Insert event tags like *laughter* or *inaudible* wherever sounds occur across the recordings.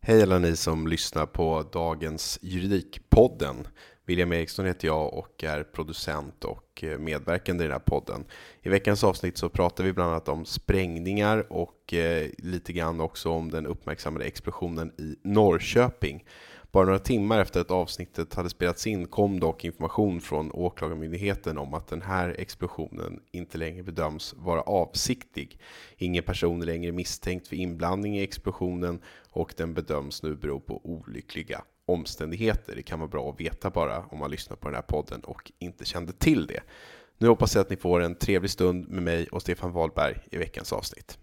Hej alla ni som lyssnar på dagens Juridikpodden. William Eriksson heter jag och är producent och eh, medverkande i den här podden. I veckans avsnitt så pratar vi bland annat om sprängningar och eh, lite grann också om den uppmärksammade explosionen i Norrköping. Bara några timmar efter att avsnittet hade spelats in kom dock information från Åklagarmyndigheten om att den här explosionen inte längre bedöms vara avsiktlig. Ingen person är längre misstänkt för inblandning i explosionen och den bedöms nu bero på olyckliga omständigheter. Det kan vara bra att veta bara om man lyssnar på den här podden och inte kände till det. Nu hoppas jag att ni får en trevlig stund med mig och Stefan Wahlberg i veckans avsnitt.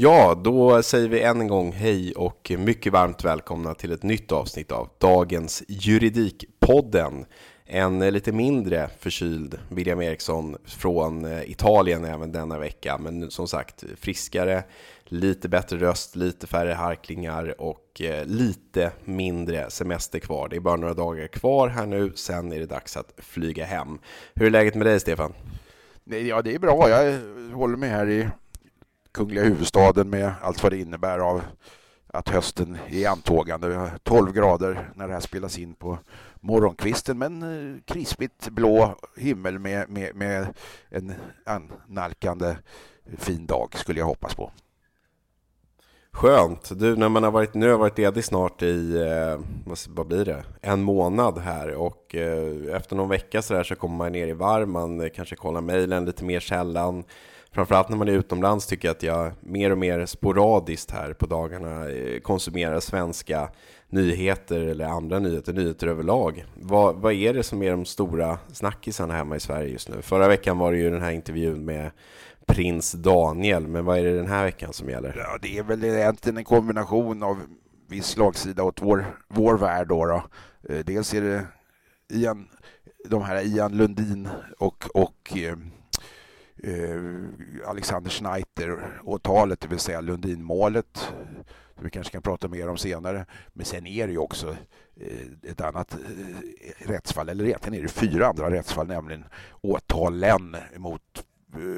Ja, då säger vi än en gång hej och mycket varmt välkomna till ett nytt avsnitt av dagens Juridikpodden. En lite mindre förkyld William Eriksson från eh, Italien även denna vecka, men som sagt friskare, lite bättre röst, lite färre harklingar och eh, lite mindre semester kvar. Det är bara några dagar kvar här nu, sen är det dags att flyga hem. Hur är läget med dig, Stefan? Ja, det är bra. Jag håller mig här i kungliga huvudstaden med allt vad det innebär av att hösten är i antågande. Vi har 12 grader när det här spelas in på morgonkvisten men eh, krispigt blå himmel med, med, med en annalkande eh, fin dag skulle jag hoppas på. Skönt. Du, när man har varit, nu har jag varit ledig snart i, eh, vad blir det, en månad här och efter någon vecka så, där så kommer man ner i varv, man kanske kollar mejlen lite mer sällan framförallt när man är utomlands tycker jag att jag mer och mer sporadiskt här på dagarna eh, konsumerar svenska nyheter eller andra nyheter, nyheter överlag. Vad, vad är det som är de stora snackisarna hemma i Sverige just nu? Förra veckan var det ju den här intervjun med prins Daniel, men vad är det den här veckan som gäller? Ja, det är väl egentligen en kombination av viss slagsida åt vår, vår värld. Då, då. Eh, dels är det Ian, de här Ian Lundin och, och eh, Eh, Alexander Schneider-åtalet, det vill säga Lundinmålet, som vi kanske kan prata mer om senare. Men sen är det ju också eh, ett annat eh, rättsfall, eller egentligen är det fyra andra rättsfall, nämligen åtalen mot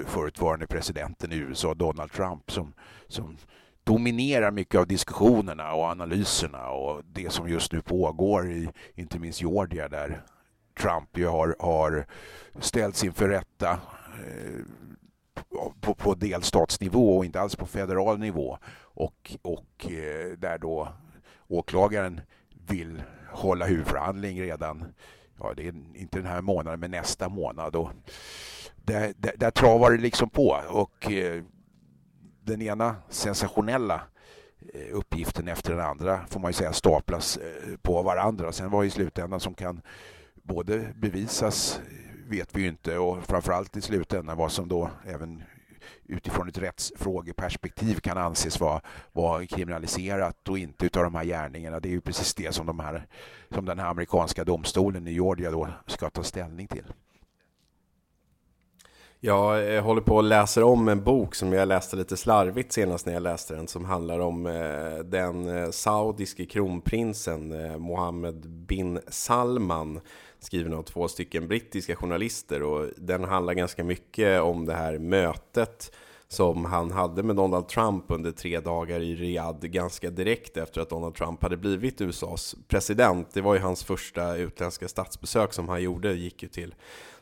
förutvarande presidenten i USA, Donald Trump, som, som dominerar mycket av diskussionerna och analyserna och det som just nu pågår i inte minst Georgia där Trump ju har, har ställts inför rätta Eh, på, på delstatsnivå och inte alls på federal nivå. Och, och eh, där då åklagaren vill hålla huvudförhandling redan, ja det är inte den här månaden, men nästa månad. Och där, där, där travar det liksom på. Och eh, den ena sensationella uppgiften efter den andra får man ju säga staplas på varandra. Sen var i slutändan som kan både bevisas vet vi ju inte och framförallt i slutändan vad som då även utifrån ett rättsfrågeperspektiv kan anses vara, vara kriminaliserat och inte utav de här gärningarna. Det är ju precis det som, de här, som den här amerikanska domstolen i Georgia då ska ta ställning till. Jag håller på och läser om en bok som jag läste lite slarvigt senast när jag läste den som handlar om eh, den eh, saudiske kronprinsen eh, Mohammed bin Salman skriven av två stycken brittiska journalister och den handlar ganska mycket om det här mötet som han hade med Donald Trump under tre dagar i Riyadh ganska direkt efter att Donald Trump hade blivit USAs president. Det var ju hans första utländska statsbesök som han gjorde, gick ju till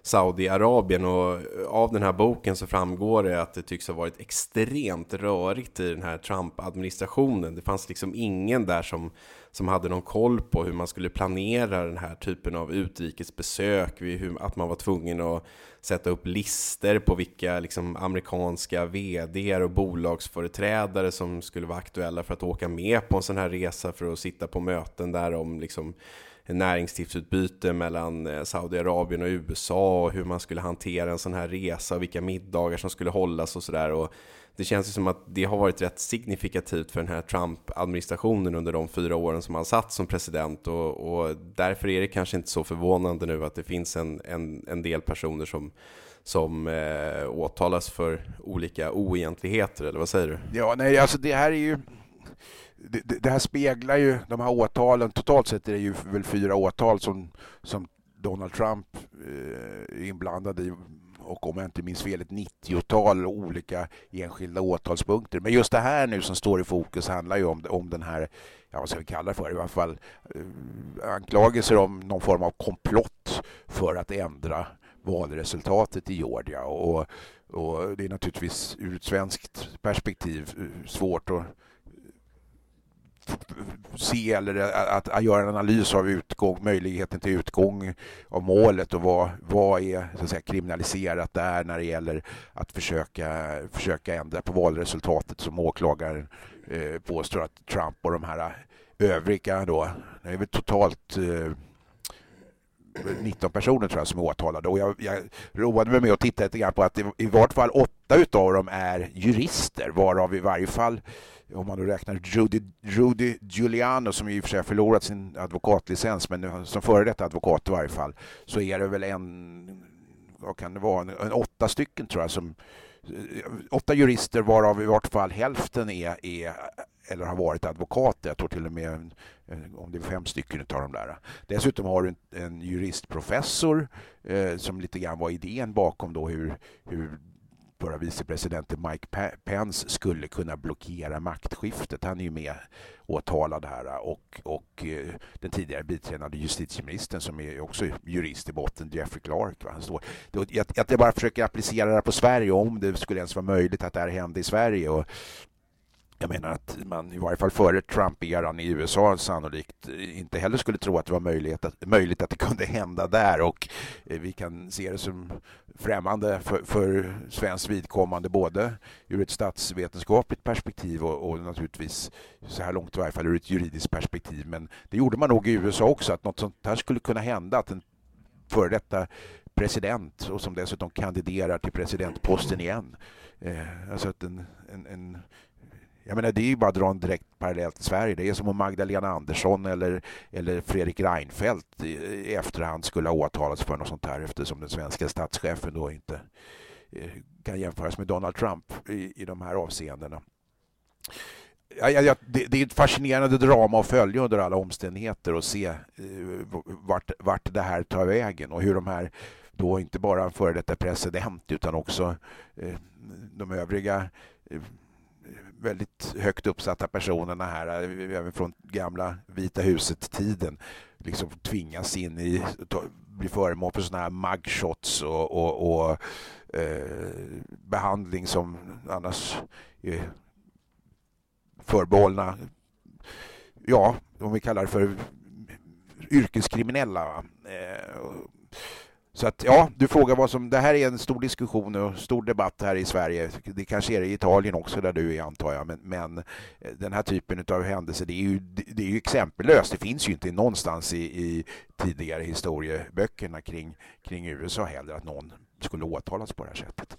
Saudiarabien och av den här boken så framgår det att det tycks ha varit extremt rörigt i den här Trump-administrationen. Det fanns liksom ingen där som, som hade någon koll på hur man skulle planera den här typen av utrikesbesök, hur, att man var tvungen att sätta upp lister på vilka liksom, amerikanska vd och bolagsföreträdare som skulle vara aktuella för att åka med på en sån här resa för att sitta på möten där om liksom, näringslivsutbyte mellan eh, Saudiarabien och USA och hur man skulle hantera en sån här resa och vilka middagar som skulle hållas och sådär. Det känns ju som att det har varit rätt signifikativt för den här Trump-administrationen under de fyra åren som han satt som president och, och, därför är det kanske inte så förvånande nu att det finns en, en, en del personer som som eh, åtalas för olika oegentligheter, eller vad säger du? Ja, nej, alltså det här är ju det, det, här speglar ju de här åtalen. Totalt sett är det ju väl fyra åtal som, som Donald Trump eh, är inblandad i och om jag inte minns fel ett 90-tal olika enskilda åtalspunkter. Men just det här nu som står i fokus handlar ju om, om den här, ja, vad ska vi kalla det för, i alla fall eh, anklagelser om någon form av komplott för att ändra valresultatet i Georgia. Och, och det är naturligtvis ur ett svenskt perspektiv eh, svårt att se eller att, att, göra en analys av utgång, möjligheten till utgång av målet och vad, vad är så att säga, kriminaliserat där när det gäller att försöka, försöka ändra på valresultatet som åklagaren eh, påstår att Trump och de här övriga då, det är väl totalt eh, 19 personer tror jag som är åtalade. Och jag, jag roade mig med att titta lite grann på att i, i vart fall åtta utav dem är jurister varav i varje fall om man då räknar Rudy, Rudy Giuliano som i och för sig har förlorat sin advokatlicens men som före detta advokat i varje fall så är det väl en, vad kan det vara, en, en åtta stycken tror jag som eh, åtta jurister varav i vart fall hälften är, är eller har varit advokater. Jag tror till och med eh, om det är fem stycken av de där. Dessutom har du en, en juristprofessor eh, som lite grann var idén bakom då hur, hur förra vicepresidenten Mike Pence skulle kunna blockera maktskiftet. Han är ju med åtalad här och, och eh, den tidigare biträdande justitieministern som är också jurist i botten, Jeffrey Clark. Va? Han står, jag, jag bara försöker applicera det här på Sverige om det skulle ens vara möjligt att det här hände i Sverige. Och jag menar att man i varje fall före Trump-eran i USA sannolikt inte heller skulle tro att det var möjligt att, möjligt att det kunde hända där och eh, vi kan se det som främmande för, för svenskt vidkommande både ur ett statsvetenskapligt perspektiv och, och, naturligtvis så här långt i varje fall ur ett juridiskt perspektiv. Men det gjorde man nog i USA också att något sånt här skulle kunna hända att en före detta president och som dessutom kandiderar till presidentposten igen. Eh, alltså att en, en, en jag menar, det är ju bara att dra en direkt parallell till Sverige. Det är som om Magdalena Andersson eller, eller Fredrik Reinfeldt i efterhand skulle ha åtalats för något sånt här eftersom den svenska statschefen då inte eh, kan jämföras med Donald Trump i, i de här avseendena. Ja, ja, det, det, är ett fascinerande drama att följa under alla omständigheter och se eh, vart, vart det här tar vägen och hur de här då inte bara en före detta president utan också eh, de övriga eh, väldigt högt uppsatta personerna här, eh, även från gamla Vita huset-tiden, liksom tvingas in i, bli föremål för sådana här mugshots och, och, och eh, behandling som annars är förbehållna, ja, om vi kallar det för yrkeskriminella. Eh, så att ja, du frågar vad som, det här är en stor diskussion och stor debatt här i Sverige. Det kanske är det i Italien också där du är antar jag, men, men eh, den här typen av händelser, det är ju, det är ju exempellöst. Det finns ju inte någonstans i, i tidigare historieböckerna kring, kring USA heller att någon skulle åtalas på det här sättet.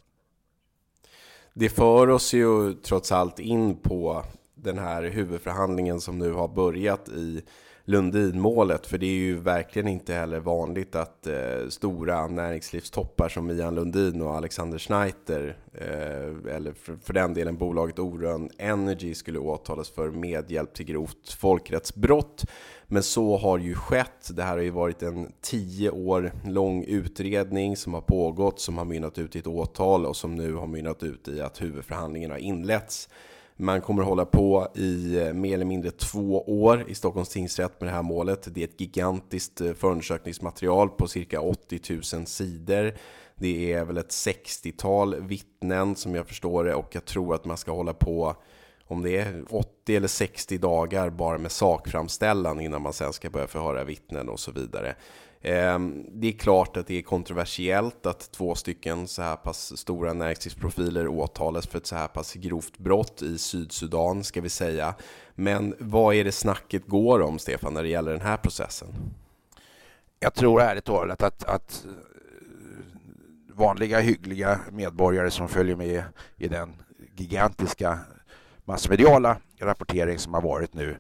det för oss ju trots allt in på den här huvudförhandlingen som nu har börjat i Lundinmålet, för det är ju verkligen inte heller vanligt att eh, stora näringslivstoppar som Ian Lundin och Alexander Schneider, eh, eller för, för, den delen bolaget Orön Energy, skulle åtalas för medhjälp till grovt folkrättsbrott. Men så har ju skett. Det här har ju varit en tio år lång utredning som har pågått, som har mynnat ut i ett åtal och som nu har mynnat ut i att huvudförhandlingen har inletts. Man kommer hålla på i eh, mer eller mindre två år i Stockholms tingsrätt med det här målet. Det är ett gigantiskt eh, förundersökningsmaterial på cirka 80 000 sidor. Det är väl ett 60-tal vittnen som jag förstår det och jag tror att man ska hålla på om det är 80 eller 60 dagar bara med sakframställan innan man sen ska börja förhöra vittnen och så vidare. Ehm, det är klart att det är kontroversiellt att två stycken så här pass stora näringslivsprofiler åtalas för ett så här pass grovt brott i Sydsudan, ska vi säga. Men vad är det snacket går om, Stefan, när det gäller den här processen? Jag tror ärligt talat att, att eh, vanliga hyggliga medborgare som följer med i den gigantiska massmediala rapportering som har varit nu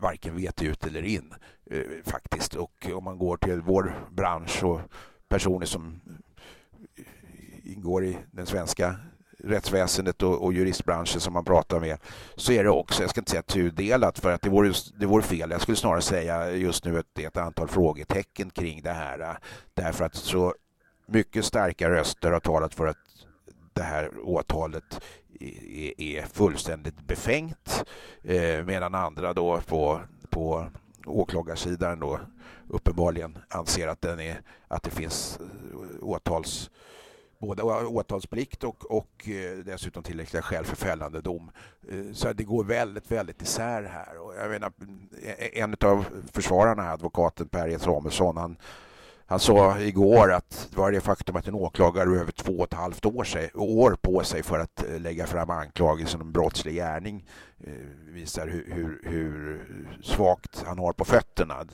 varken vet ut eller in eh, faktiskt. Och om man går till vår bransch och personer som ingår i den svenska rättsväsendet och, och juristbranschen som man pratar med så är det också, jag ska inte säga tudelat för att det vore, det vore fel. Jag skulle snarare säga just nu att det är ett antal frågetecken kring det här. Eh, därför att så mycket starka röster har talat för att det här åtalet är, fullständigt befängt eh, medan andra då på, på åklagarsidan då uppenbarligen anser att, den är, att det finns eh, åtals både åtalsplikt och, och eh, dessutom tillräckliga skäl för fällande dom. Eh, så det går väldigt, väldigt isär här. Och jag menar, en av försvararna, advokaten Per E. Samuelsson, han han sa igår att det var det faktum att en åklagare över två och ett halvt år, sig, år på sig för att eh, lägga fram anklagelsen om brottslig gärning eh, visar hur, hur, hur svagt han har på fötterna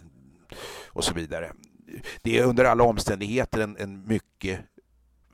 och så vidare. Det är under alla omständigheter en, en mycket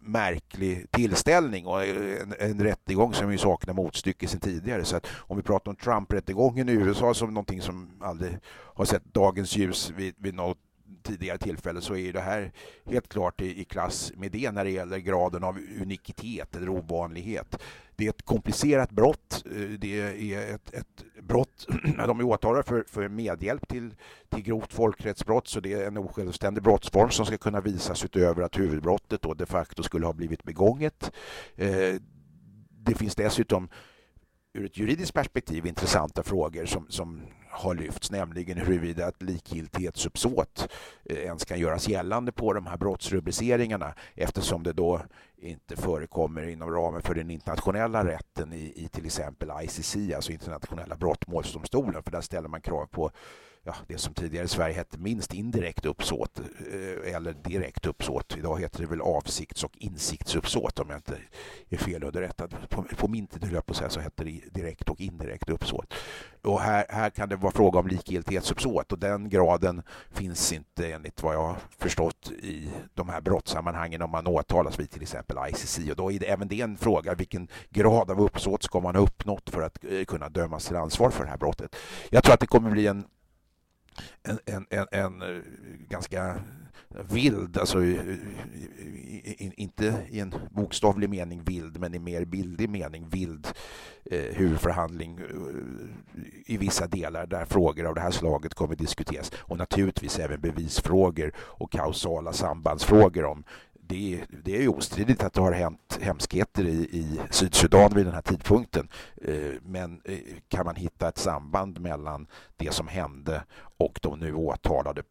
märklig tillställning och en, en rättegång som ju saknar motstycke sedan tidigare. Så att om vi pratar om Trump-rättegången i USA som någonting som aldrig har sett dagens ljus vid, vid något tidigare tillfälle så är det här helt klart i, i klass med det när det gäller graden av unikitet eller ovanlighet. Det är ett komplicerat brott. Eh, det är ett, ett brott, *clears throat* de är åtalade för, för medhjälp till, till grovt folkrättsbrott så det är en osjälvständig brottsform som ska kunna visas utöver att huvudbrottet då de facto skulle ha blivit begånget. Eh, det finns dessutom ur ett juridiskt perspektiv intressanta frågor som, som har lyfts, nämligen huruvida ett likgiltighetsuppsåt eh, ens kan göras gällande på de här brottsrubriceringarna eftersom det då inte förekommer inom ramen för den internationella rätten i, i till exempel ICC, alltså internationella brottmålsdomstolen, för där ställer man krav på ja, det som tidigare i Sverige hette minst indirekt uppsåt eh, eller direkt uppsåt. Idag heter det väl avsikts och insiktsuppsåt om jag inte är felunderrättad. På, på min tid höll jag på att säga så hette det direkt och indirekt uppsåt. Och här, här kan det vara fråga om likgiltighetsuppsåt och den graden finns inte enligt vad jag har förstått i de här brottssammanhangen om man åtalas vid till exempel ICC och då är det även det en fråga vilken grad av uppsåt ska man ha uppnått för att eh, kunna dömas till ansvar för det här brottet. Jag tror att det kommer bli en en, en, en, en eh, ganska vild, alltså eh, eh, inte i en bokstavlig mening vild, men i mer bildlig mening vild eh, huvudförhandling i vissa delar där frågor av det här slaget kommer diskuteras. Och naturligtvis även bevisfrågor och kausala sambandsfrågor om det, det är ju ostridigt att det har hänt hemskheter i, i Sydsudan vid den här tidpunkten. Eh, men eh, kan man hitta ett samband mellan det som hände och de nu åtalade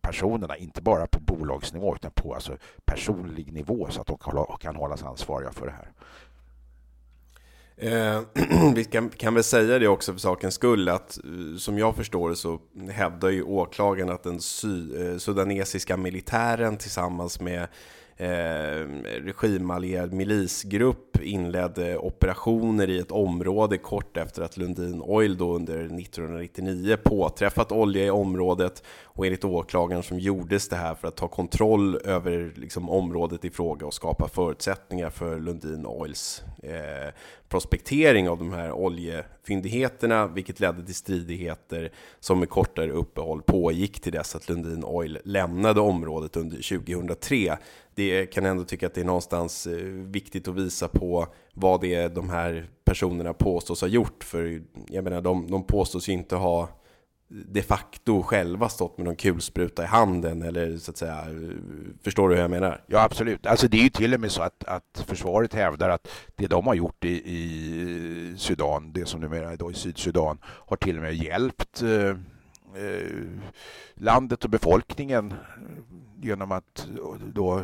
personerna, inte bara på bolagsnivå utan på alltså personlig nivå så att de kan hållas ansvariga för det här. Eh, *clears throat* vi kan, kan, väl säga det också för sakens skull att eh, som jag förstår det så hävdar ju åklagaren att den sy, eh, sudanesiska militären tillsammans med eh, regimallierad milisgrupp inledde operationer i ett område kort efter att Lundin Oil då under 1999 påträffat olja i området. Och enligt åklagaren som gjordes det här för att ta kontroll över liksom, området i fråga och skapa förutsättningar för Lundin Oils eh, prospektering av de här oljefyndigheterna, vilket ledde till stridigheter som med kortare uppehåll pågick till dess att Lundin Oil lämnade området under 2003. Det kan ändå tycka att det är någonstans eh, viktigt att visa på vad det är de här personerna påstås ha gjort, för jag menar, de, de påstås ju inte ha de facto själva stått med någon kulspruta i handen eller så att säga, förstår du hur jag menar? Ja absolut, alltså det är ju till och med så att, att försvaret hävdar att det de har gjort i, i Sudan, det som numera är då i Sydsudan, har till och med hjälpt eh, eh landet och befolkningen genom att då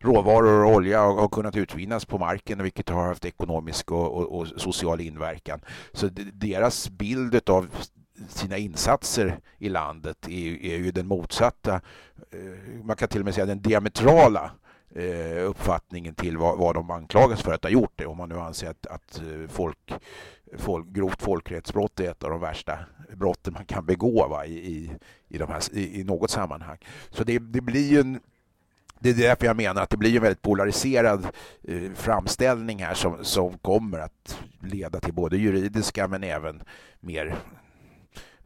råvaror och olja har kunnat utvinnas på marken vilket har haft ekonomisk och, och, och social inverkan. Så deras bild av sina insatser i landet är, är ju den motsatta. Eh, man kan till och med säga den diametrala eh, uppfattningen till vad, vad de anklagas för att ha gjort det. Om man nu anser att, att eh, folk, folk, grovt folkrättsbrott är ett av de värsta brotten man kan begå va, i, i, i, de här, i, i något sammanhang. Så det, det blir ju en det är därför jag menar att det blir en väldigt polariserad eh, framställning här som, som kommer att leda till både juridiska men även mer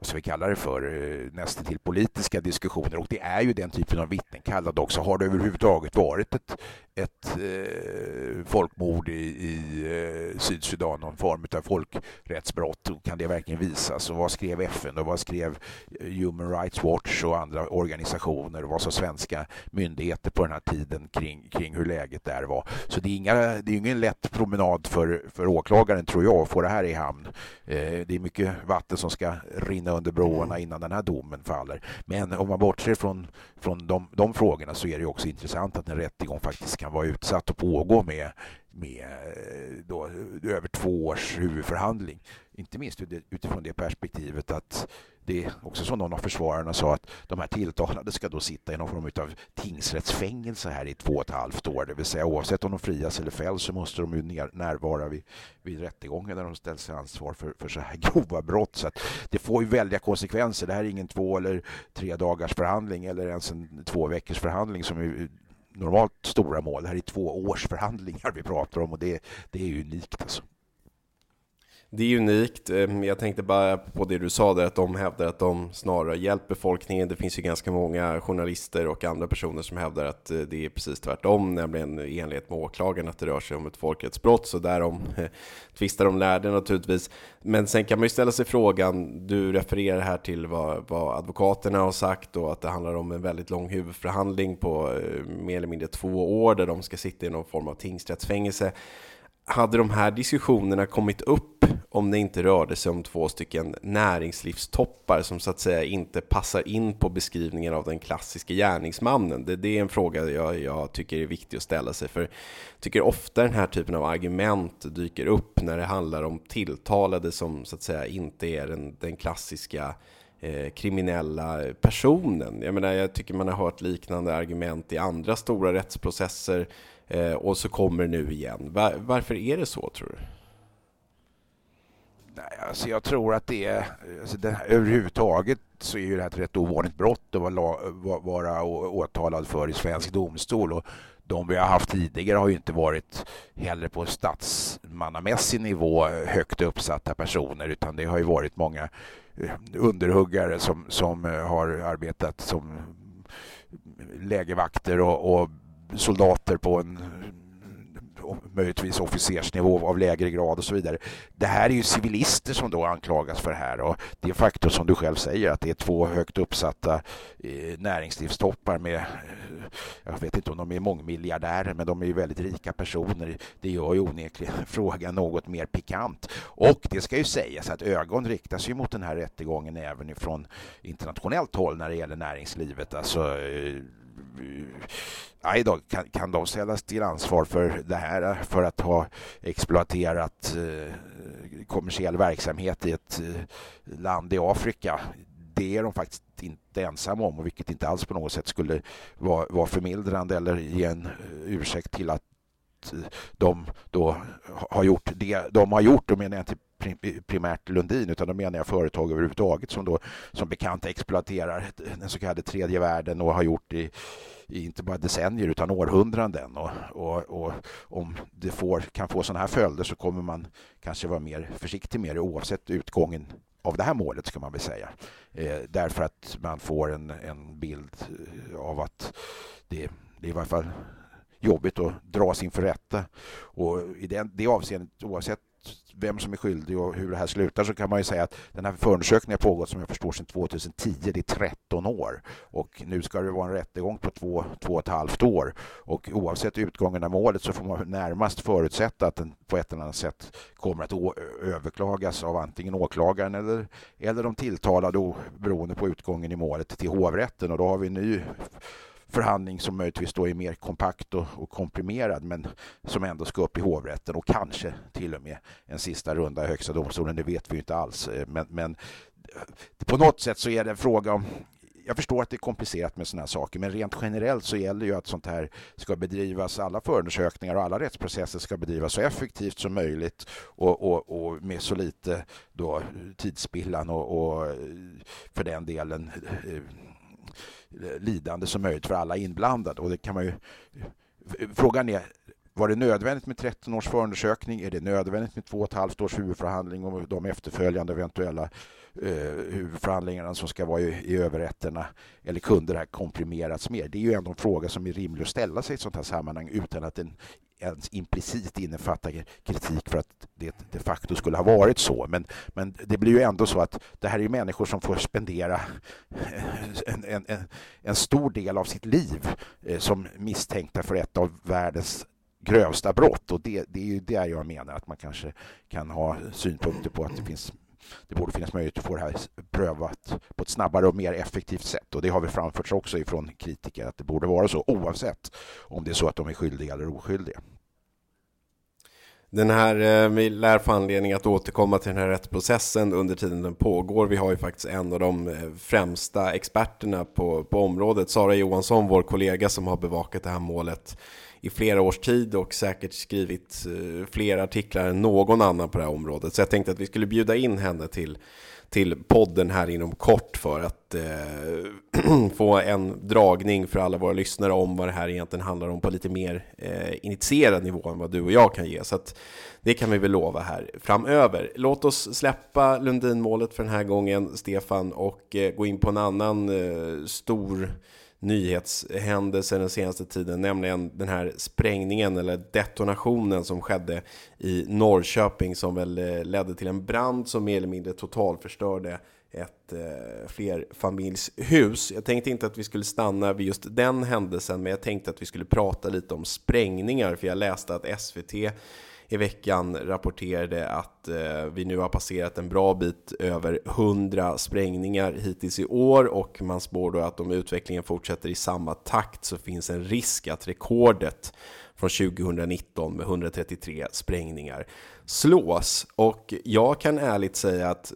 vad ska vi kalla det för, eh, nästan till politiska diskussioner och det är ju den typen av vittnen kallade också. Har det överhuvudtaget varit ett, ett eh, folkmord i, i eh, Sydsudan, någon form av folkrättsbrott? Kan det verkligen visas? Och vad skrev FN och vad skrev eh, Human Rights Watch och andra organisationer? Vad sa svenska myndigheter på den här tiden kring, kring hur läget där var? Så det är, inga, det är ingen lätt promenad för, för åklagaren tror jag att få det här i hamn. Eh, det är mycket vatten som ska rinna under broarna innan den här domen faller. Men om man bortser från, från de, de frågorna så är det också intressant att en rättegång faktiskt kan vara utsatt och pågå med, med då, över två års huvudförhandling. Inte minst utifrån det perspektivet att det är också som någon av försvararna sa att de här tilltalade ska då sitta i någon form av tingsrättsfängelse här i två och ett halvt år. Det vill säga oavsett om de frias eller fälls så måste de ju närvara vid, vid rättegången där de ställs till ansvar för, för så här *laughs* grova brott. Så det får ju väldiga konsekvenser. Det här är ingen två eller tre dagars förhandling eller ens en två veckors förhandling som är normalt stora mål. Det här är två års förhandlingar vi pratar om och det, det är unikt alltså. Det är unikt. Ehm, jag tänkte bara på det du sa där, att de hävdar att de snarare hjälper befolkningen. Det finns ju ganska många journalister och andra personer som hävdar att eh, det är precis tvärtom, nämligen i enlighet med åklagaren att det rör sig om ett folkrättsbrott. Så därom eh, tvistar de lärde naturligtvis. Men sen kan man ju ställa sig frågan, du refererar här till vad, vad advokaterna har sagt och att det handlar om en väldigt lång huvudförhandling på eh, mer eller mindre två år där de ska sitta i någon form av tingsrättsfängelse hade de här diskussionerna kommit upp om det inte rörde sig om två stycken näringslivstoppar som så att säga inte passar in på beskrivningen av den klassiska gärningsmannen? Det, det är en fråga jag, jag, tycker är viktig att ställa sig för jag tycker ofta den här typen av argument dyker upp när det handlar om tilltalade som så att säga inte är den, den klassiska eh, kriminella personen. Jag menar, jag tycker man har hört liknande argument i andra stora rättsprocesser Eh, och så kommer det nu igen. Var, varför är det så tror du? Nej, alltså jag tror att det är, alltså det, överhuvudtaget så är ju det här ett rätt ovanligt brott att vara, vara åtalad för i svensk domstol. Och de vi har haft tidigare har ju inte varit heller på statsmannamässig nivå högt uppsatta personer utan det har ju varit många eh, underhuggare som, som eh, har arbetat som lägervakter och, och soldater på en möjligtvis officersnivå av lägre grad och så vidare. Det här är ju civilister som då anklagas för det här och det är faktum som du själv säger att det är två högt uppsatta eh, näringslivstoppar med, eh, jag vet inte om de är mångmiljardärer men de är ju väldigt rika personer. Det gör ju onekligen *laughs* frågan något mer pikant. Och det ska ju sägas att ögon riktas ju mot den här rättegången även ifrån internationellt håll när det gäller näringslivet. Alltså eh, aj då, kan, kan de ställas till ansvar för det här för att ha exploaterat eh, kommersiell verksamhet i ett eh, land i Afrika? Det är de faktiskt inte ensamma om och vilket inte alls på något sätt skulle vara, vara förmildrande eller ge en eh, ursäkt till att eh, de då har gjort det de har gjort, då menar jag inte primärt Lundin utan då menar jag företag överhuvudtaget som då som bekant exploaterar den så kallade tredje världen och har gjort i, i inte bara decennier utan århundraden. Och, och, och, om det får, kan få sådana här följder så kommer man kanske vara mer försiktig med det oavsett utgången av det här målet ska man väl säga. Eh, därför att man får en, en bild eh, av att det, det är i varje fall jobbigt att dras inför rätta. Och i den, det avseendet, oavsett vem som är skyldig och hur det här slutar så kan man ju säga att den här förundersökningen har pågått som jag förstår sedan 2010. Det är 13 år. Och nu ska det vara en rättegång på två, två och ett halvt år. Och oavsett utgången av målet så får man närmast förutsätta att den på ett eller annat sätt kommer att överklagas av antingen åklagaren eller, eller de tilltalade beroende på utgången i målet till hovrätten. Och då har vi en ny förhandling som möjligtvis då är mer kompakt och, och, komprimerad men som ändå ska upp i hovrätten och kanske till och med en sista runda i Högsta domstolen. Det vet vi inte alls. Eh, men, men på något sätt så är det en fråga om jag förstår att det är komplicerat med sådana här saker, men rent generellt så gäller ju att sånt här ska bedrivas, alla förundersökningar och alla rättsprocesser ska bedrivas så effektivt som möjligt och, och, och med så lite då tidsspillan och, och för den delen eh, lidande som möjligt för alla inblandade. Och det kan man ju... Frågan är, var det nödvändigt med 13 års förundersökning? Är det nödvändigt med två och ett halvt års huvudförhandling och de efterföljande eventuella eh, huvudförhandlingarna som ska vara i, i överrätterna? Eller kunde det här komprimerats mer? Det är ju ändå en fråga som är rimlig att ställa sig i ett sånt här sammanhang utan att den ens implicit innefattar kritik för att det de facto skulle ha varit så. Men, men det blir ju ändå så att det här är människor som får spendera *laughs* en, en, en, en stor del av sitt liv eh, som misstänkta för ett av världens grövsta brott och det, det är ju där jag menar att man kanske kan ha synpunkter på att det finns det borde finnas möjlighet att få det här prövat på ett snabbare och mer effektivt sätt. Och det har vi framförts också ifrån kritiker att det borde vara så oavsett om det är så att de är skyldiga eller oskyldiga. Den här, eh, vi lär få anledning att återkomma till den här rättsprocessen under tiden den pågår. Vi har ju faktiskt en av de eh, främsta experterna på, på området, Sara Johansson, vår kollega som har bevakat det här målet i flera års tid och säkert skrivit eh, fler artiklar än någon annan på det här området. Så jag tänkte att vi skulle bjuda in henne till, till podden här inom kort för att eh, *clears throat* få en dragning för alla våra lyssnare om vad det här egentligen handlar om på lite mer eh, initierad nivå än vad du och jag kan ge. Så att det kan vi väl lova här framöver. Låt oss släppa Lundinmålet för den här gången, Stefan, och eh, gå in på en annan eh, stor nyhetshändelser den senaste tiden, nämligen den här sprängningen eller detonationen som skedde i Norrköping som väl eh, ledde till en brand som mer eller mindre totalförstörde ett eh, flerfamiljshus. Jag tänkte inte att vi skulle stanna vid just den händelsen, men jag tänkte att vi skulle prata lite om sprängningar, för jag läste att SVT i veckan rapporterade att eh, vi nu har passerat en bra bit över 100 sprängningar hittills i år och man spår då att om utvecklingen fortsätter i samma takt så finns en risk att rekordet från 2019 med 133 sprängningar slås. Och jag kan ärligt säga att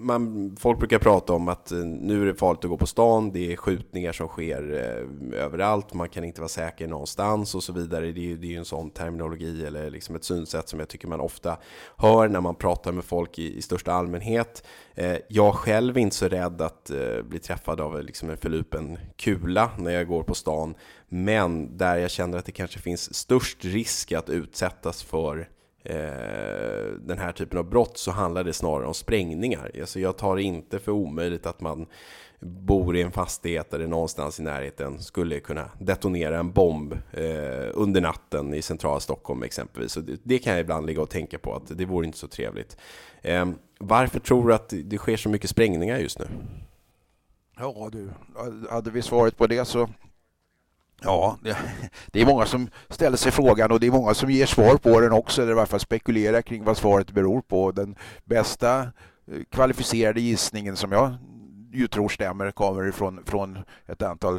man, folk brukar prata om att eh, nu är det farligt att gå på stan, det är skjutningar som sker eh, överallt, man kan inte vara säker någonstans och så vidare. Det är, det är ju en sån terminologi eller liksom ett synsätt som jag tycker man ofta hör när man pratar med folk i, i största allmänhet. Eh, jag själv är inte så rädd att eh, bli träffad av eh, liksom en förlupen kula när jag går på stan, men där jag känner att det kanske finns störst risk att utsättas för Eh, den här typen av brott så handlar det snarare om sprängningar. Alltså jag tar det inte för omöjligt att man bor i en fastighet där det någonstans i närheten skulle kunna detonera en bomb eh, under natten i centrala Stockholm exempelvis. Så det, det, kan jag ibland ligga och tänka på att det vore inte så trevligt. Eh, varför tror du att det sker så mycket sprängningar just nu? Ja du, hade vi svaret på det så Ja, det är många som ställer sig frågan och det är många som ger svar på den också, eller i varje fall spekulerar kring vad svaret beror på. Den bästa eh, kvalificerade gissningen som jag ju tror stämmer kommer ifrån från ett antal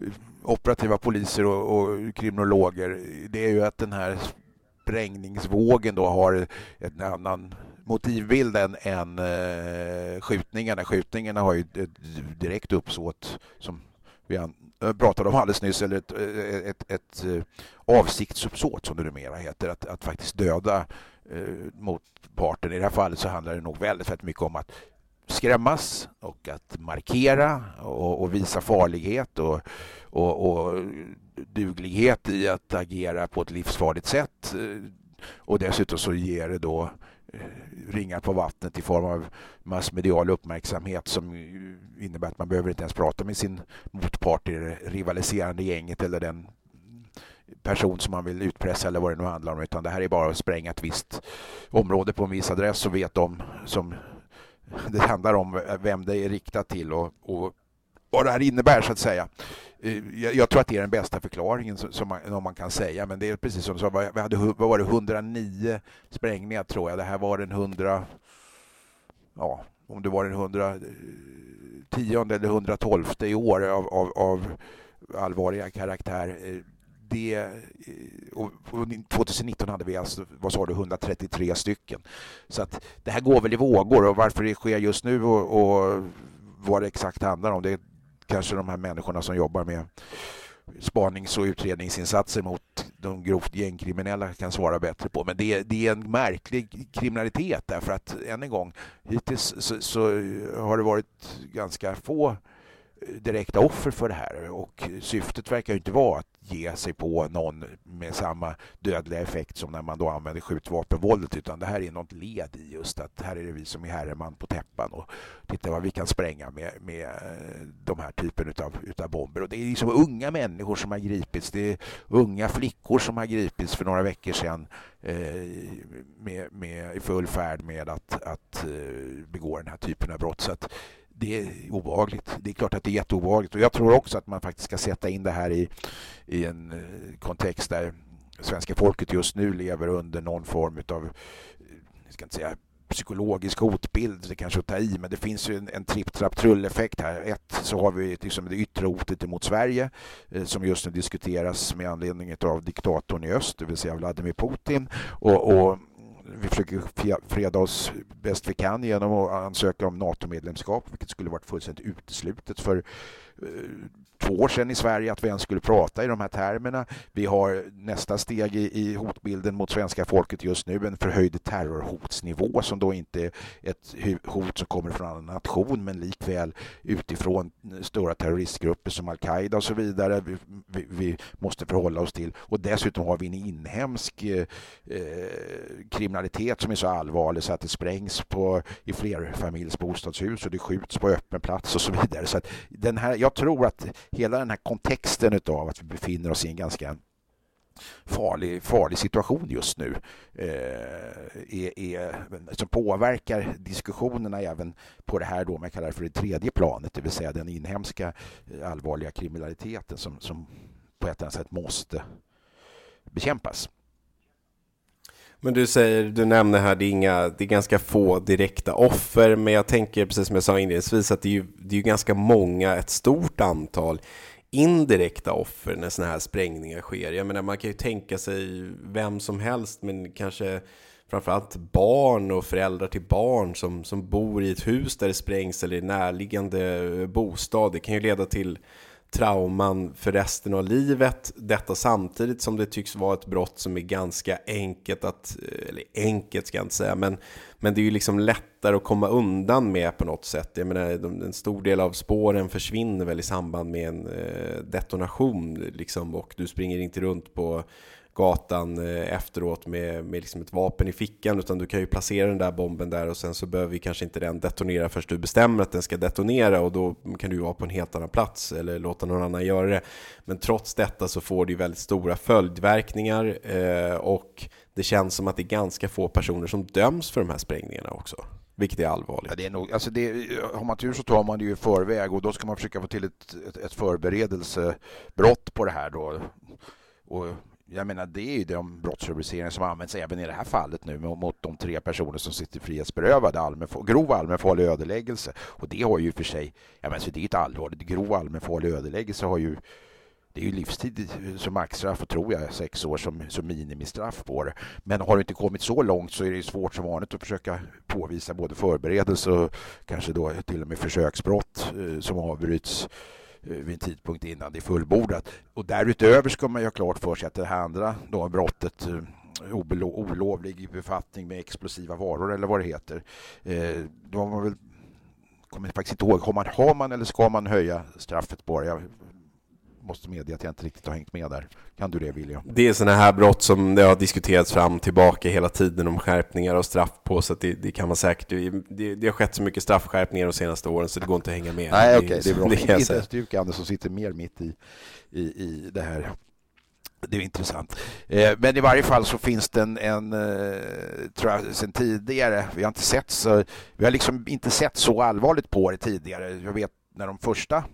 eh, operativa poliser och, och kriminologer. Det är ju att den här sprängningsvågen då har en annan motivbild än, än eh, skjutningarna. Skjutningarna har ju ett direkt uppsåt som vi eh, pratade om alldeles nyss, eller ett, eh, ett, ett, ett avsiktsuppsåt som det numera heter, att, att faktiskt döda eh, motparten. I det här fallet så handlar det nog väldigt, väldigt mycket om att skrämmas och att markera och, och visa farlighet och, och, och, duglighet i att agera på ett livsfarligt sätt. Och dessutom så ger det då Eh, ringar på vattnet i form av massmedial uppmärksamhet som innebär att man behöver inte ens prata med sin motpart i det rivaliserande gänget eller den person som man vill utpressa eller vad det nu handlar om utan det här är bara att spränga ett visst område på en viss adress och vet de som det handlar om vem det är riktat till och, och vad det här innebär så att säga. Eh, jag, jag, tror att det är den bästa förklaringen som man, man kan säga, men det är precis som du sa, vi hade vad var det, 109 sprängningar tror jag. Det här var den 100, ja, om det var den 110 eller 112 i år av, av, av allvarliga karaktär. Eh, det, eh, och 2019 hade vi alltså, vad sa du, 133 stycken. Så att det här går väl i vågor och varför det sker just nu och, och vad det exakt handlar om, det kanske de här människorna som jobbar med spanings och utredningsinsatser mot de grovt gängkriminella kan svara bättre på. Men det, det är en märklig kriminalitet därför att än en gång hittills så, så har det varit ganska få direkta offer för det här. Och syftet verkar inte vara att ge sig på någon med samma dödliga effekt som när man då använder skjutvapenvåldet utan det här är något led i just att här är det vi som är herreman på täppan och titta vad vi kan spränga med, med eh, de här typen utav, utav bomber. Och det är liksom unga människor som har gripits. Det är unga flickor som har gripits för några veckor sedan eh, med, med, i full färd med att, att eh, begå den här typen av brott. Så att det är obehagligt. Det är klart att det är jätteobehagligt. Och jag tror också att man faktiskt ska sätta in det här i, i en eh, kontext där svenska folket just nu lever under någon form av, eh, jag ska inte säga psykologisk hotbild, det kanske att ta i, men det finns ju en, en tripp-trapp-trull-effekt här. Ett, så har vi liksom det yttre hotet mot Sverige eh, som just nu diskuteras med anledning av diktatorn i öst, det vill säga Vladimir Putin. Och, och vi försöker freda oss bäst vi kan genom att ansöka om NATO-medlemskap, vilket skulle varit fullständigt uteslutet för Eh, två år sedan i Sverige att vi ens skulle prata i de här termerna. Vi har nästa steg i, i hotbilden mot svenska folket just nu, en förhöjd terrorhotsnivå som då inte är ett hot som kommer från en annan nation men likväl utifrån stora terroristgrupper som al-Qaida och så vidare vi, vi, vi, måste förhålla oss till. Och dessutom har vi en inhemsk eh, eh, kriminalitet som är så allvarlig så att det sprängs på, i flerfamiljsbostadshus och det skjuts på öppen plats och så vidare. Så att den här, jag jag tror att hela den här kontexten av att vi befinner oss i en ganska farlig, farlig situation just nu eh, är, är, som påverkar diskussionerna även på det här då man kallar för det tredje planet, det vill säga den inhemska eh, allvarliga kriminaliteten som, som på ett eller annat sätt måste bekämpas. Men du säger, du nämner här, det är, inga, det är ganska få direkta offer, men jag tänker precis som jag sa inledningsvis att det är ju, det är ju ganska många, ett stort antal indirekta offer när sådana här sprängningar sker. Jag menar, man kan ju tänka sig vem som helst, men kanske framförallt barn och föräldrar till barn som, som bor i ett hus där det sprängs eller i närliggande bostad. Det kan ju leda till trauman för resten av livet. Detta samtidigt som det tycks vara ett brott som är ganska enkelt att, eller enkelt ska jag inte säga, men, men det är ju liksom lättare att komma undan med på något sätt. Jag menar, en stor del av spåren försvinner väl i samband med en eh, detonation liksom, och du springer inte runt på gatan eh, efteråt med, med liksom ett vapen i fickan utan du kan ju placera den där bomben där och sen så behöver vi kanske inte den detonera först du bestämmer att den ska detonera och då kan du vara på en helt annan plats eller låta någon annan göra det. Men trots detta så får det ju väldigt stora följdverkningar eh, och det känns som att det är ganska få personer som döms för de här sprängningarna också. Vilket är allvarligt. Ja, det är nog, alltså det, har man tur så tar man det ju i förväg och då ska man försöka få till ett, ett, ett förberedelsebrott på det här då. Och jag menar, det är ju de brottsrubriceringar som används även i det här fallet nu mot de tre personer som sitter frihetsberövade. Allmän, grov allmänfarlig ödeläggelse. Och det har ju för sig, jag menar, så alltså, det är ett allvarligt. Grov allmänfarlig ödeläggelse har ju det är ju livstid som maxstraff och tror jag sex år som, som minimistraff på det. Men har det inte kommit så långt så är det svårt som vanligt att försöka påvisa både förberedelse och kanske då till och med försöksbrott eh, som avbryts Eh, vid en tidpunkt innan det är fullbordat. Och därutöver ska man ju ha klart för sig att det här andra då, brottet eh, olovlig befattning med explosiva varor eller vad det heter. Eh, då har man väl kommer faktiskt inte ihåg. Har man, har man eller ska man höja straffet på det? Jag måste medge att jag inte riktigt har hängt med där. Kan du det William? Det är sådana här brott som det har diskuterats fram tillbaka hela tiden om skärpningar och straff på så det, det, kan man säkert. Det, det, har skett så mycket straffskärpningar de senaste åren så det går inte att hänga med. Nej, okej, okay, det är bra. Det inte ens du, Anders, som sitter mer mitt i, i, i det här det är intressant. Eh, men i varje fall så finns det en, en eh, tror jag, sen tidigare, vi har inte sett så, vi har liksom inte sett så allvarligt på det tidigare. Jag vet när de första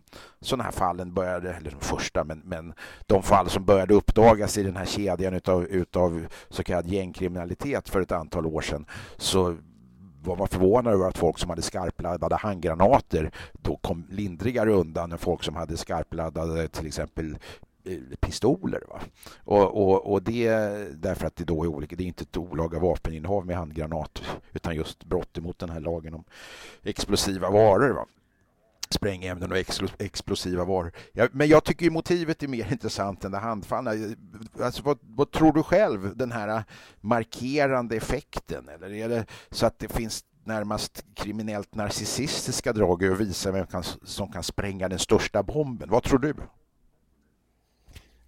sådana här fallen började, eller de första, men, men de fall som började uppdagas i den här kedjan utav, utav så kallad gängkriminalitet för ett antal år sedan så var man förvånad över att folk som hade skarpladdade handgranater då kom lindrigare undan än folk som hade skarpladdade till exempel eh, pistoler. Va? Och, och, och det därför att det då är olika. Det är inte ett olaga vapeninnehav med handgranat utan just brott mot den här lagen om explosiva varor. Va? Sprängämnen och explosiva varor. Ja, men jag tycker motivet är mer *laughs* intressant än det handfallna. Alltså, vad, vad, tror du själv, den här markerande effekten? Eller är det så att det finns närmast kriminellt narcissistiska drag och visa vem kan, som kan spränga den största bomben? Vad tror du?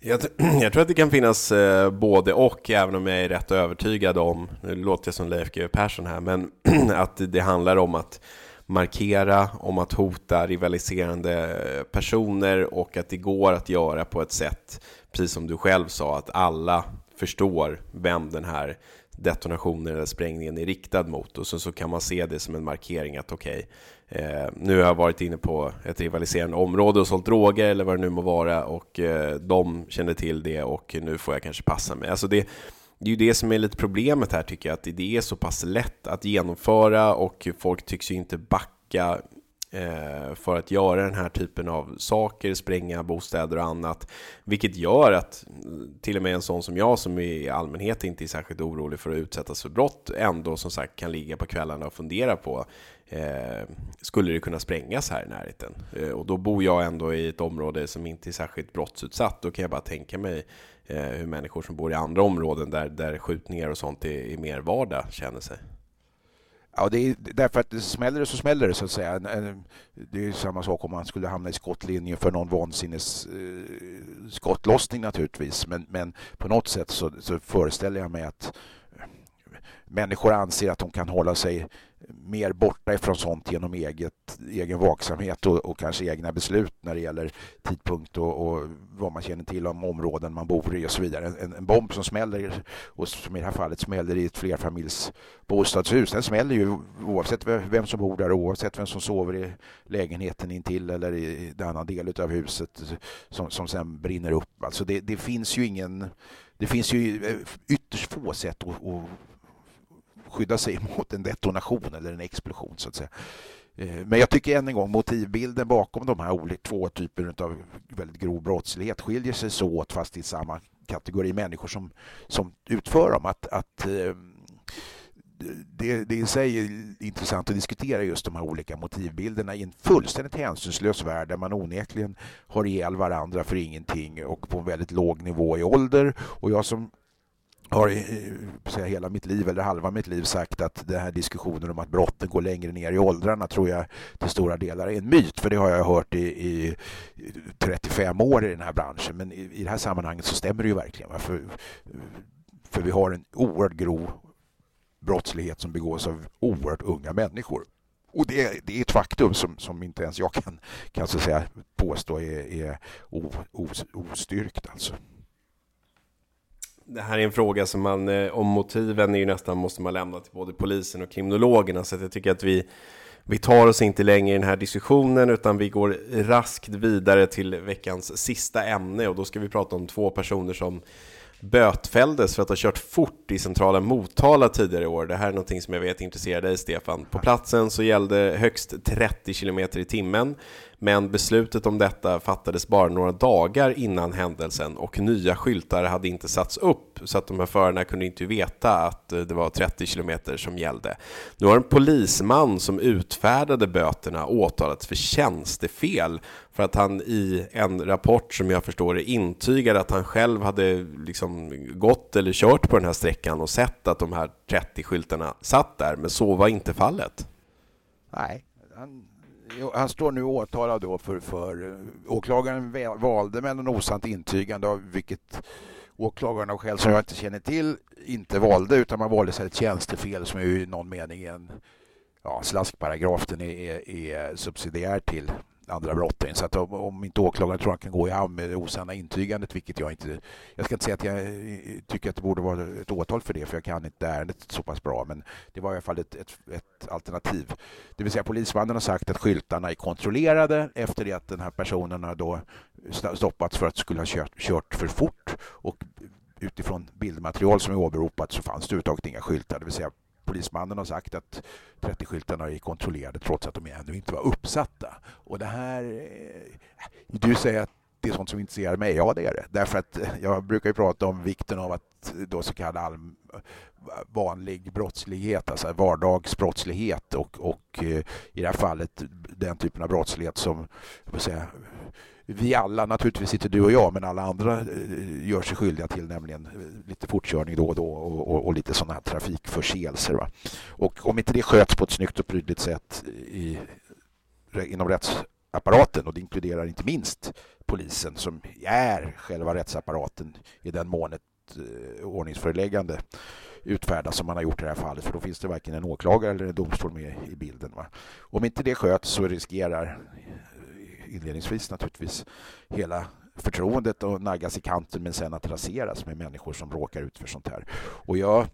Jag, *clears throat* jag, tror att det kan finnas eh, både och, även om jag är rätt övertygad om, nu låter jag som Leif GW Persson här, men *clears throat* att det handlar om att markera, om att hota rivaliserande personer och att det går att göra på ett sätt, precis som du själv sa, att alla förstår vem den här detonationen eller sprängningen är riktad mot och så, så kan man se det som en markering att okej, okay, Eh, nu har jag varit inne på ett rivaliserande område och sålt droger eller vad det nu må vara och eh, de känner till det och nu får jag kanske passa mig. Alltså det, det är ju det som är lite problemet här tycker jag, att det är så pass lätt att genomföra och folk tycks ju inte backa eh, för att göra den här typen av saker, spränga bostäder och annat. Vilket gör att mm, till och med en sån som jag som i allmänhet inte är särskilt orolig för att utsättas för brott ändå som sagt kan ligga på kvällarna och fundera på eh, skulle det kunna sprängas här i närheten? Eh, och då bor jag ändå i ett område som inte är särskilt brottsutsatt. Då kan jag bara tänka mig Eh, hur människor som bor i andra områden där, där skjutningar och sånt är, är mer vardag känner sig. Ja, det är därför att det smäller det så smäller det så att säga. Det är samma sak om man skulle hamna i skottlinjen för någon vansinnes eh, skottlossning naturligtvis. Men, men på något sätt så, så föreställer jag mig att människor anser att de kan hålla sig mer borta ifrån sånt genom eget, egen vaksamhet och, och kanske egna beslut när det gäller tidpunkt och, och, vad man känner till om områden man bor i och så vidare. En, en bomb som smäller, och som i det här fallet smäller i ett flerfamiljs bostadshus, den smäller ju oavsett vem som bor där, och oavsett vem som sover i lägenheten intill eller i en annan del av huset som, som sen brinner upp. Alltså det, det finns ju ingen det finns ju eh, ytterst få sätt att, att skydda sig *laughs* mot en detonation eller en explosion så att säga. Eh, men jag tycker än en gång motivbilden bakom de här två typerna av väldigt grov brottslighet skiljer sig så åt fast i samma kategori människor som, som utför dem. Att, att ehm, det, det i sig är intressant att diskutera just de här olika motivbilderna i en fullständigt hänsynslös värld där man onekligen har ihjäl varandra för ingenting och på en väldigt låg nivå i ålder. Och jag som har säga, hela mitt liv, eller halva mitt liv, sagt att den här diskussionen om att brotten går längre ner i åldrarna tror jag till stora delar är en myt. För det har jag hört i, i 35 år i den här branschen. Men i, i det här sammanhanget så stämmer det ju verkligen. För, för vi har en oerhört grov brottslighet som begås av oerhört unga människor. Och det, det är ett faktum som, som inte ens jag kan, kan så säga, påstå är, är ostyrkt. Alltså det här är en fråga som man, eh, om motiven är ju nästan måste man lämna till både polisen och kriminologerna, så jag tycker att vi, vi tar oss inte längre i den här diskussionen, utan vi går raskt vidare till veckans sista ämne, och då ska vi prata om två personer som bötfälldes för att ha kört fort i centrala Motala tidigare i år. Det här är någonting som jag vet intresserar dig, Stefan. På platsen så gällde högst 30 km i timmen, men beslutet om detta fattades bara några dagar innan händelsen och nya skyltar hade inte satts upp så att de här förarna kunde inte veta att eh, det var 30 km som gällde. Nu har en polisman som utfärdade böterna åtalats för tjänstefel för att han i en rapport som jag förstår det intygade att han själv hade liksom gått eller kört på den här sträckan och sett att de här 30-skyltarna satt där, men så var inte fallet. Nej, han, han står nu åtalad då för, för eh, åklagaren valde mellan osant intygande av vilket åklagaren av skäl som jag inte känner till inte valde utan man valde sig ett tjänstefel som är i någon mening en ja, slaskparagraf. Den är, är, är subsidiär till andra brotten. Så att om, om inte åklagaren tror han kan gå i hamn med det osanna intygandet, vilket jag inte... Jag ska inte säga att jag eh, tycker att det borde vara ett åtal för det, för jag kan inte ärendet så pass bra, men det var i alla fall ett, ett, ett alternativ. Det vill säga polismannen har sagt att skyltarna är kontrollerade efter det att den här personen har då stoppats för att skulle ha kört, kört för fort och utifrån bildmaterial som är åberopat så fanns det överhuvudtaget inga skyltar, det vill säga polismannen har sagt att 30-skyltarna är kontrollerade trots att de ännu inte var uppsatta. Och det här... Eh, du säger att det är sånt som intresserar mig. Ja, det är det. Därför att eh, jag brukar ju prata om vikten av att då så kallad all, vanlig brottslighet, alltså vardagsbrottslighet och, och eh, i det här fallet den typen av brottslighet som säga, vi alla, naturligtvis inte du och jag, men alla andra eh, gör sig skyldiga till, nämligen eh, lite fortkörning då och då och, och, och lite sådana här trafikförseelser. Va? Och om inte det sköts på ett snyggt och prydligt sätt i, inom rättsapparaten, och det inkluderar inte minst polisen som är själva rättsapparaten i den mån ett eh, ordningsföreläggande utfärdas som man har gjort i det här fallet för då finns det varken en åklagare eller en domstol med i bilden. Va? Om inte det sköts så riskerar inledningsvis naturligtvis hela förtroendet att naggas i kanten men sen att raseras med människor som råkar ut för sånt här. Och jag,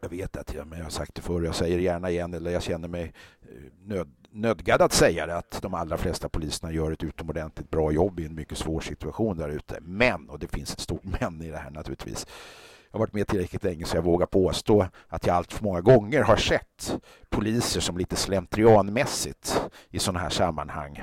jag vet att jag, men jag har sagt det förr, jag säger gärna igen, eller jag känner mig eh, nöd, nödgad att säga det, att de allra flesta poliserna gör ett utomordentligt bra jobb i en mycket svår situation där ute. Men, och det finns ett stort *laughs* men i det här naturligtvis, jag har varit med tillräckligt länge så jag vågar påstå att jag allt för många gånger har sett poliser som lite slentrianmässigt i sådana här sammanhang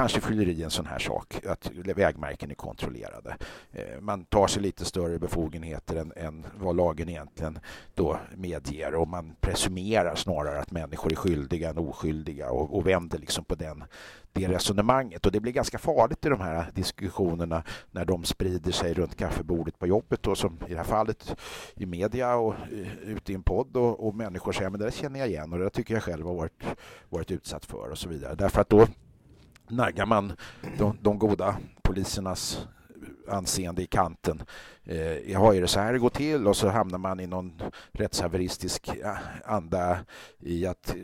kanske fylleri en sån här sak, att vägmärken är kontrollerade. Eh, man tar sig lite större befogenheter än, än vad lagen egentligen då medger och man presumerar snarare att människor är skyldiga än oskyldiga och, och vänder liksom på den, det resonemanget. Och det blir ganska farligt i de här diskussionerna när de sprider sig runt kaffebordet på jobbet och som i det här fallet i media och eh, ute i en podd och, och människor säger men det där känner jag igen och det där tycker jag själv har varit, varit utsatt för och så vidare. Därför att då naggar man de, de goda polisernas anseende i kanten. Eh, har ju det så här det går till och så hamnar man i någon rättshaveristisk eh, anda i att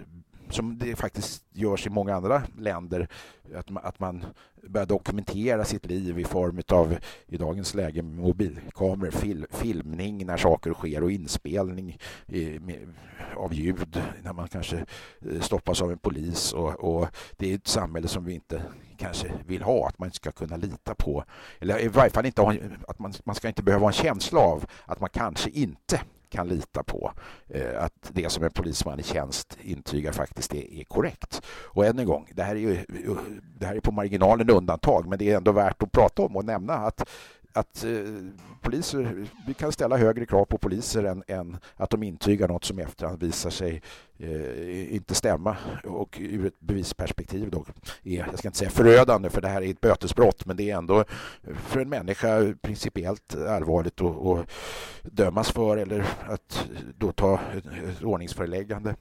som det faktiskt görs i många andra länder, att man, att man börjar dokumentera sitt liv i form av, i dagens läge, mobilkameror, fil, filmning när saker sker och inspelning i, med, av ljud när man kanske eh, stoppas av en polis. Och, och, det är ett samhälle som vi inte kanske vill ha, att man inte ska kunna lita på, eller i varje fall inte ha, att man, man ska inte behöva ha en känsla av att man kanske inte kan lita på eh, att det som en polisman i tjänst intygar faktiskt är, är, korrekt. Och än en gång, det här är, ju, det här är på marginalen undantag men det är ändå värt att prata om och nämna att att eh, poliser, vi kan ställa högre krav på poliser än, än att de intygar något som i efterhand visar sig eh, inte stämma och ur ett bevisperspektiv då är, jag ska inte säga förödande för det här är ett bötesbrott men det är ändå för en människa principiellt allvarligt att, att dömas för eller att då ta ett ordningsföreläggande,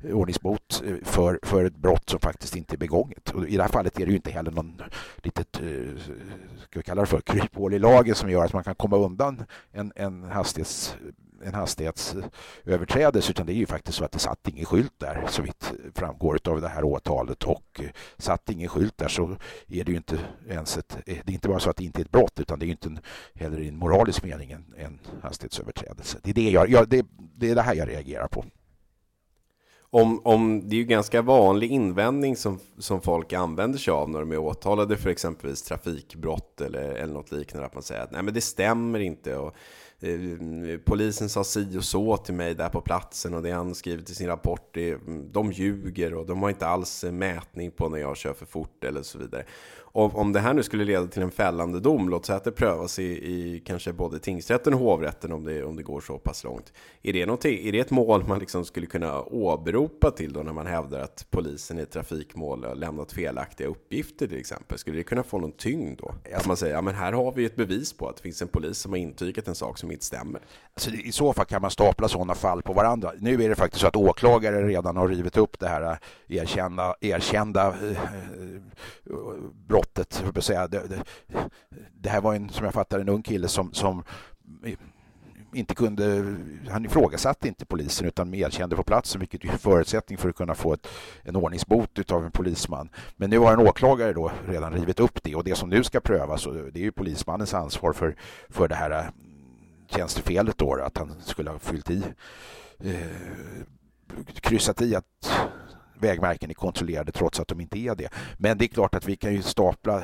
eh, ordningsbot eh, för, för ett brott som faktiskt inte är begånget. Och I det här fallet är det ju inte heller någon litet, eh, ska vi kalla det för, kryphål i lagen som gör att man kan komma undan en, en hastighets en hastighetsöverträdelse utan det är ju faktiskt så att det satt ingen skylt där så vitt framgår av det här åtalet och eh, satt ingen skylt där så är det ju inte ens ett, eh, det är inte bara så att det inte är ett brott utan det är ju inte en, heller i en moralisk mening en, en hastighetsöverträdelse. Det är det, jag, jag, det, det är det här jag reagerar på. Om, om, det är ju ganska vanlig invändning som, som folk använder sig av när de är åtalade för exempelvis trafikbrott eller, eller något liknande, att man säger att nej men det stämmer inte och Eh, polisen sa si och så till mig där på platsen och det han skrivit i sin rapport, det, de ljuger och de har inte alls eh, mätning på när jag kör för fort eller så vidare. Och om det här nu skulle leda till en fällande dom, låt säga att det prövas i, i kanske både tingsrätten och hovrätten om det, om det går så pass långt. Är det, är det ett mål man liksom skulle kunna åberopa till då när man hävdar att polisen i trafikmål har lämnat felaktiga uppgifter till exempel? Skulle det kunna få någon tyngd då? Att man säger, ja men här har vi ett bevis på att det finns en polis som har intygat en sak som inte stämmer. Alltså, I så fall kan man stapla sådana fall på varandra. Nu är det faktiskt så att åklagare redan har rivit upp det här eh, erkända, erkända äh, sättet. Säga. Det, det, det, här var en, som jag fattar en ung kille som, som inte kunde, han ifrågasatte inte polisen utan erkände på platsen vilket är en förutsättning för att kunna få ett, en ordningsbot av en polisman. Men nu har en åklagare då redan rivit upp det och det som nu ska prövas det är ju polismannens ansvar för, för det här äh, tjänstefelet då, att han skulle ha fyllt i eh, kryssat i att vägmärken är kontrollerade trots att de inte är det. Men det är klart att vi kan ju stapla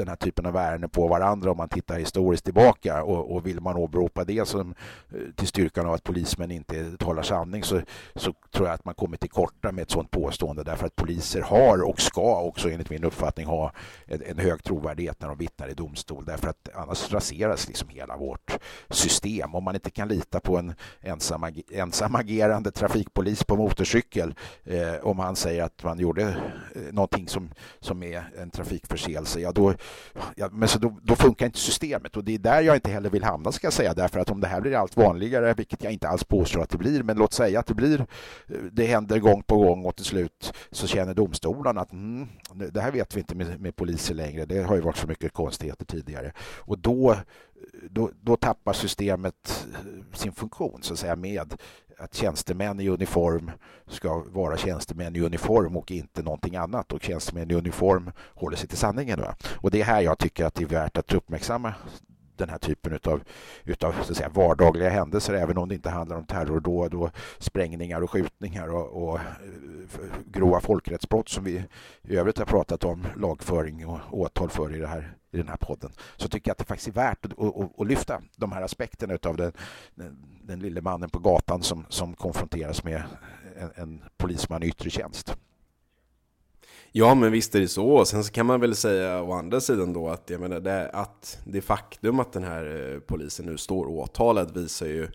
den här typen av ärenden på varandra om man tittar historiskt tillbaka och, och vill man åberopa det som eh, till styrkan av att polismän inte talar sanning så, så tror jag att man kommer till korta med ett sådant påstående därför att poliser har och ska också enligt min uppfattning ha en, en hög trovärdighet när de vittnar i domstol därför att annars raseras liksom hela vårt system. Om man inte kan lita på en ensam, ensam agerande trafikpolis på motorcykel eh, om han säger att man gjorde eh, någonting som, som är en trafikförseelse, ja då, ja, men så då, då, funkar inte systemet. Och det är där jag inte heller vill hamna ska jag säga. Därför att om det här blir allt vanligare, vilket jag inte alls påstår att det blir, men låt säga att det blir, eh, det händer gång på gång och till slut så känner domstolarna att mm, det här vet vi inte med, med poliser längre, det har ju varit så mycket konstigheter tidigare. Och då då, då, tappar systemet eh, sin funktion så att säga med att tjänstemän i uniform ska vara tjänstemän i uniform och inte någonting annat och tjänstemän i uniform håller sig till sanningen. Va? Och det är här jag tycker att det är värt att uppmärksamma den här typen av utav, så att säga, vardagliga händelser även om det inte handlar om terrordåd och sprängningar och skjutningar och, och eh, grova folkrättsbrott som vi i övrigt har pratat om lagföring och åtal för i, det här, i den här podden så tycker jag att det faktiskt är värt att, att, att lyfta de här aspekterna av den, den, den lille mannen på gatan som, som konfronteras med en, en polisman i yttre tjänst. Ja, men visst är det så. Sen så kan man väl säga å andra sidan då att jag menar det, att det faktum att den här eh, polisen nu står åtalad visar ju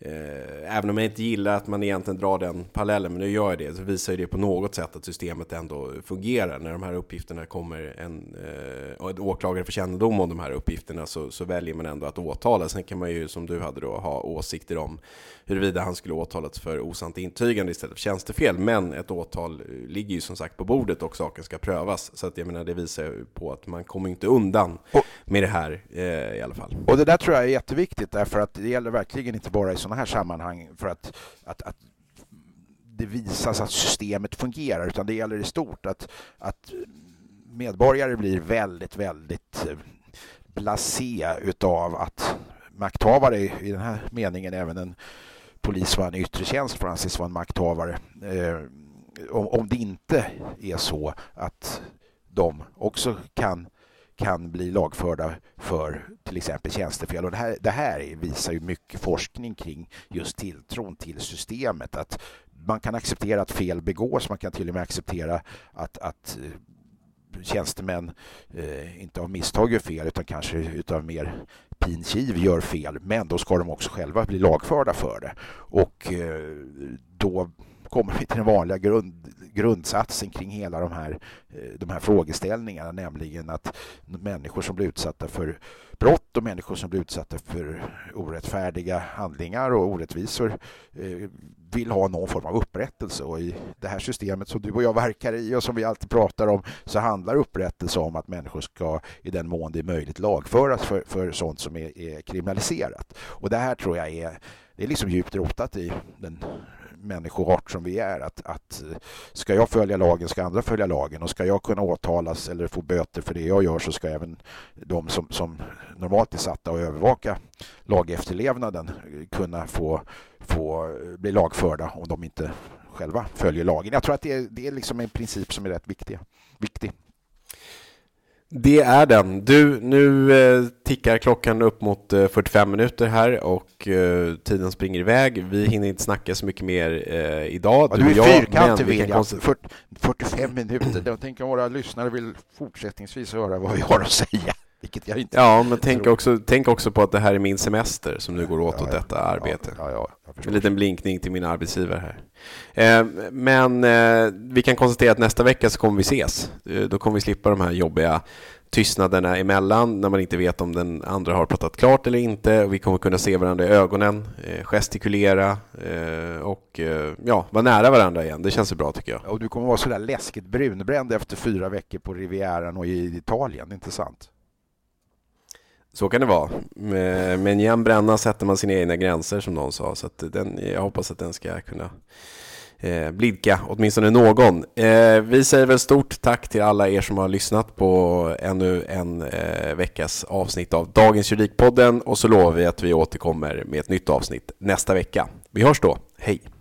Eh, även om jag inte gillar att man egentligen drar den parallellen, men nu gör jag det, så visar ju det på något sätt att systemet ändå fungerar. När de här uppgifterna kommer en, eh, en åklagare för kännedom om de här uppgifterna så, så, väljer man ändå att åtala. Sen kan man ju, som du hade då, ha åsikter om huruvida han skulle åtalats för osant intygande istället för tjänstefel. Men ett åtal ligger ju som sagt på bordet och saken ska prövas. Så att jag menar, det visar ju på att man kommer inte undan med det här eh, i alla fall. Och det där tror jag är jätteviktigt därför att det gäller verkligen inte bara i sådana här sammanhang för att, att, att det visas att systemet fungerar utan det gäller i stort att, att medborgare blir väldigt, väldigt eh, blasé utav att makthavare i den här meningen även en polisman i yttre tjänst får anses vara en makthavare. Eh, om, om det inte är så att de också kan kan bli lagförda för till exempel tjänstefel. Och det, här, det här visar ju mycket forskning kring just tilltron till systemet. Att man kan acceptera att fel begås, man kan till och med acceptera att, att eh, tjänstemän eh, inte av misstag gör fel utan kanske utav mer pinkiv gör fel. Men då ska de också själva bli lagförda för det. Och eh, då kommer vi till den vanliga grund, grundsatsen kring hela de här, eh, de här frågeställningarna, nämligen att människor som blir utsatta för brott och människor som blir utsatta för orättfärdiga handlingar och orättvisor eh, vill ha någon form av upprättelse. Och i det här systemet som du och jag verkar i och som vi alltid pratar om så handlar upprättelse om att människor ska i den mån det är möjligt lagföras för, för sånt som är, är kriminaliserat. Och det här tror jag är, det är liksom djupt rotat i den människoart som vi är. Att, att eh, ska jag följa lagen ska andra följa lagen och ska jag kunna åtalas eller få böter för det jag gör så ska även de som, som normalt är satta att övervaka lagefterlevnaden eh, kunna få, få eh, bli lagförda om de inte själva följer lagen. Jag tror att det är, det är liksom en princip som är rätt viktig. viktig. Det är den. Du, nu eh, tickar klockan upp mot eh, 45 minuter här och eh, tiden springer iväg. Vi hinner inte snacka så mycket mer eh, idag. Ja, du är jag, fyrkantig William. konst- 40, 45 minuter. Jag tänker att våra lyssnare vill fortsättningsvis höra vad vi har att säga. Vilket jag inte Ja, men tänk tror. också, tänk också på att det här är min semester som nu går åt åt Ja, ja. detta arbete. Ja, ja. En liten blinkning till min arbetsgivare här. Eh, men eh, vi kan konstatera att nästa vecka så kommer vi ses. Eh, då kommer vi slippa de här jobbiga tystnaderna emellan när man inte vet om den andra har pratat klart eller inte. Vi kommer kunna se varandra i ögonen, gestikulera och ja, vara nära varandra igen. Det känns bra tycker jag. Och du kommer vara sådär läskigt brunbränd efter fyra veckor på Rivieran och i Italien, inte sant? Så kan det vara. Med, en jämn bränna sätter man sina egna gränser som någon sa. Så att den, jag hoppas att den ska kunna eh, blidka åtminstone någon. Eh, vi säger väl stort tack till alla er som har lyssnat på ännu en eh, veckas avsnitt av Dagens Juridikpodden och så lovar vi att vi återkommer med ett nytt avsnitt nästa vecka. Vi hörs då. Hej!